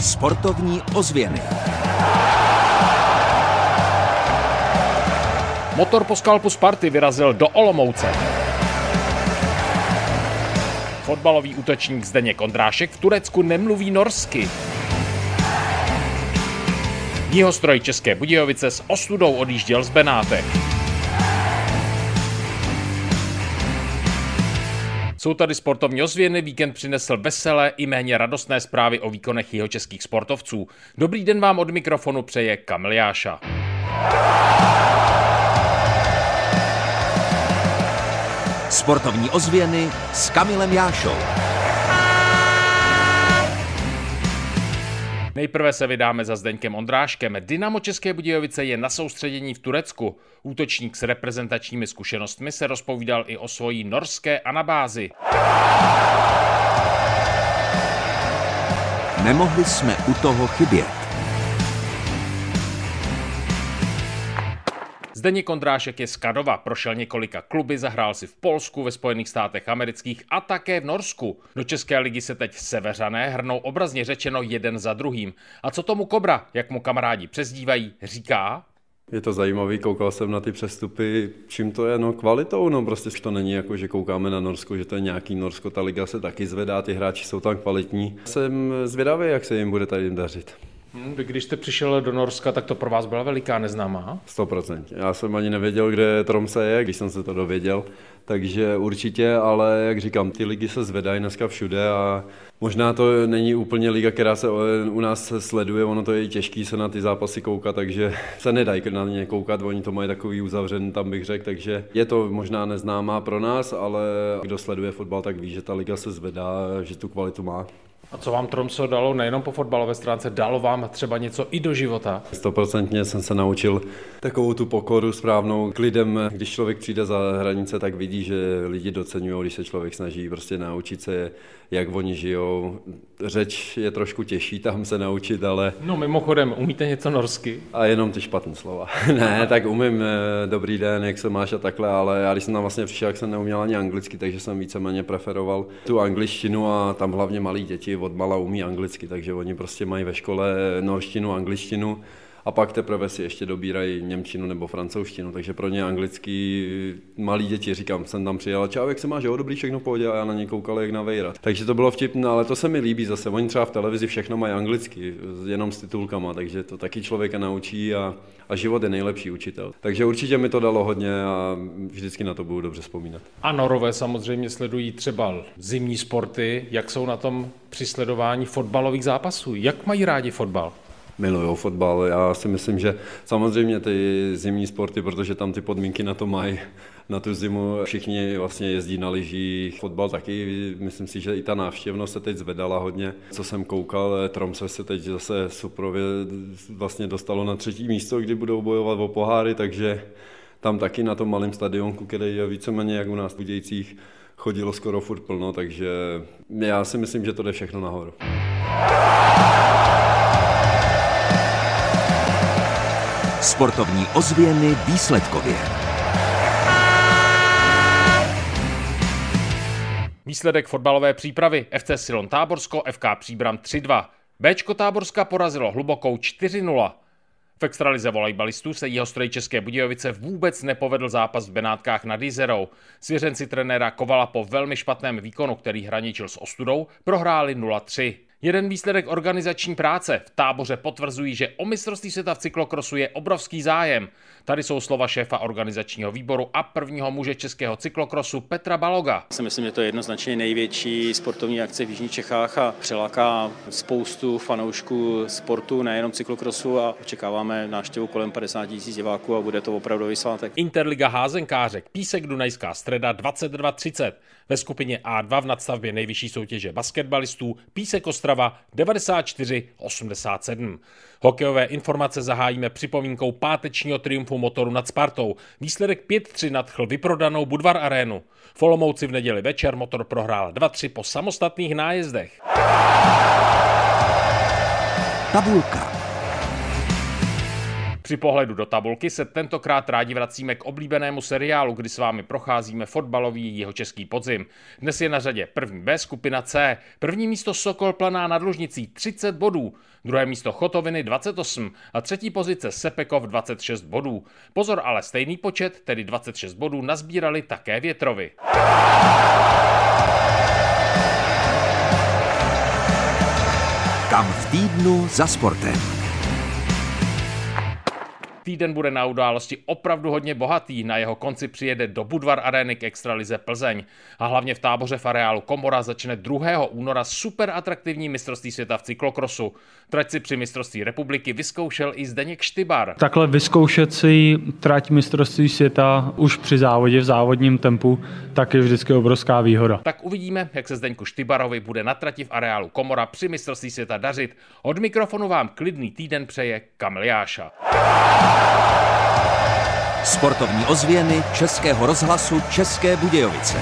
Sportovní ozvěny. Motor po skalpu Sparty vyrazil do Olomouce. Fotbalový útočník Zdeněk Ondrášek v Turecku nemluví norsky. Jihostroj České Budějovice s ostudou odjížděl z Benátek. Jsou tady sportovní ozvěny, víkend přinesl veselé i méně radostné zprávy o výkonech jeho českých sportovců. Dobrý den vám od mikrofonu přeje Kamil Jáša. Sportovní ozvěny s Kamilem Jášou. Nejprve se vydáme za Zdeňkem Ondráškem. Dynamo České Budějovice je na soustředění v Turecku. Útočník s reprezentačními zkušenostmi se rozpovídal i o svojí norské anabázi. Nemohli jsme u toho chybět. Zdeněk Kondrášek je z Kadova, prošel několika kluby, zahrál si v Polsku, ve Spojených státech amerických a také v Norsku. Do České ligy se teď severané hrnou obrazně řečeno jeden za druhým. A co tomu Kobra, jak mu kamarádi přezdívají, říká? Je to zajímavý, koukal jsem na ty přestupy, čím to je, no kvalitou, no prostě to není jako, že koukáme na Norsko, že to je nějaký Norsko, ta liga se taky zvedá, ty hráči jsou tam kvalitní. Jsem zvědavý, jak se jim bude tady dařit. Hmm, když jste přišel do Norska, tak to pro vás byla veliká neznámá? 100%. Já jsem ani nevěděl, kde Tromse je, když jsem se to dověděl. Takže určitě, ale jak říkám, ty ligy se zvedají dneska všude a možná to není úplně liga, která se u nás sleduje, ono to je těžký se na ty zápasy koukat, takže se nedají na ně koukat, oni to mají takový uzavřen, tam bych řekl, takže je to možná neznámá pro nás, ale kdo sleduje fotbal, tak ví, že ta liga se zvedá, že tu kvalitu má. A co vám Tromso dalo nejenom po fotbalové stránce, dalo vám třeba něco i do života? Stoprocentně jsem se naučil takovou tu pokoru správnou k lidem. Když člověk přijde za hranice, tak vidí, že lidi docenují, když se člověk snaží prostě naučit se, jak oni žijou. Řeč je trošku těžší tam se naučit, ale... No mimochodem, umíte něco norsky? A jenom ty špatné slova. ne, tak umím eh, dobrý den, jak se máš a takhle, ale já když jsem tam vlastně přišel, jak jsem neuměl ani anglicky, takže jsem víceméně preferoval tu angličtinu a tam hlavně malí děti od mala umí anglicky, takže oni prostě mají ve škole norštinu, angličtinu a pak teprve si ještě dobírají Němčinu nebo francouzštinu, takže pro ně anglický malí děti, říkám, jsem tam přijel, čau, jak se máš, jo, dobrý, všechno pohodě a já na ně koukal jak na vejra. Takže to bylo vtipné, ale to se mi líbí zase, oni třeba v televizi všechno mají anglicky, jenom s titulkama, takže to taky člověka naučí a, a život je nejlepší učitel. Takže určitě mi to dalo hodně a vždycky na to budu dobře vzpomínat. A Norové samozřejmě sledují třeba zimní sporty, jak jsou na tom při sledování fotbalových zápasů. Jak mají rádi fotbal? Milují fotbal. Já si myslím, že samozřejmě ty zimní sporty, protože tam ty podmínky na to mají, na tu zimu všichni vlastně jezdí na lyžích, fotbal taky, myslím si, že i ta návštěvnost se teď zvedala hodně. Co jsem koukal, Tromse se teď zase suprově vlastně dostalo na třetí místo, kdy budou bojovat o poháry, takže tam taky na tom malém stadionku, který je víceméně jak u nás v Budějcích, chodilo skoro furt plno, takže já si myslím, že to jde všechno nahoru. Sportovní ozvěny výsledkově. Výsledek fotbalové přípravy FC Silon Táborsko, FK Příbram 3-2. Bčko Táborska porazilo hlubokou 4-0. V extralize volejbalistů se jeho stroj České Budějovice vůbec nepovedl zápas v Benátkách nad Jizerou. Svěřenci trenéra Kovala po velmi špatném výkonu, který hraničil s ostudou, prohráli 0-3. Jeden výsledek organizační práce v táboře potvrzují, že o mistrovství světa v cyklokrosu je obrovský zájem. Tady jsou slova šéfa organizačního výboru a prvního muže českého cyklokrosu Petra Baloga. Já si myslím, že to je jednoznačně největší sportovní akce v Jižních Čechách a přiláká spoustu fanoušků sportu, nejenom cyklokrosu a očekáváme návštěvu kolem 50 tisíc diváků a bude to opravdový svátek. Interliga házenkářek, Písek Dunajská středa 22.30. Ve skupině A2 v nadstavbě nejvyšší soutěže basketbalistů Písek Ostrava 94-87. Hokejové informace zahájíme připomínkou pátečního triumfu motoru nad Spartou. Výsledek 5-3 nadchl vyprodanou Budvar Arénu. V Olomouci v neděli večer motor prohrál 2-3 po samostatných nájezdech. Tabulka. Při pohledu do tabulky se tentokrát rádi vracíme k oblíbenému seriálu, kdy s vámi procházíme fotbalový jeho český podzim. Dnes je na řadě první B skupina C. První místo Sokol Planá nad Lužnicí 30 bodů, druhé místo Chotoviny 28 a třetí pozice Sepekov 26 bodů. Pozor ale stejný počet, tedy 26 bodů, nazbírali také Větrovi. Kam v týdnu za sportem. Týden bude na události opravdu hodně bohatý. Na jeho konci přijede do Budvar Areny k Extralize Plzeň. A hlavně v táboře v areálu Komora začne 2. února super atraktivní mistrovství světa v cyklokrosu. Trať si při mistrovství republiky vyzkoušel i Zdeněk Štybar. Takhle vyzkoušet si trať mistrovství světa už při závodě v závodním tempu, tak je vždycky obrovská výhoda. Tak uvidíme, jak se Zdeňku Štybarovi bude na trati v areálu Komora při mistrovství světa dařit. Od mikrofonu vám klidný týden přeje Kamil Jáša. Sportovní ozvěny Českého rozhlasu České Budějovice.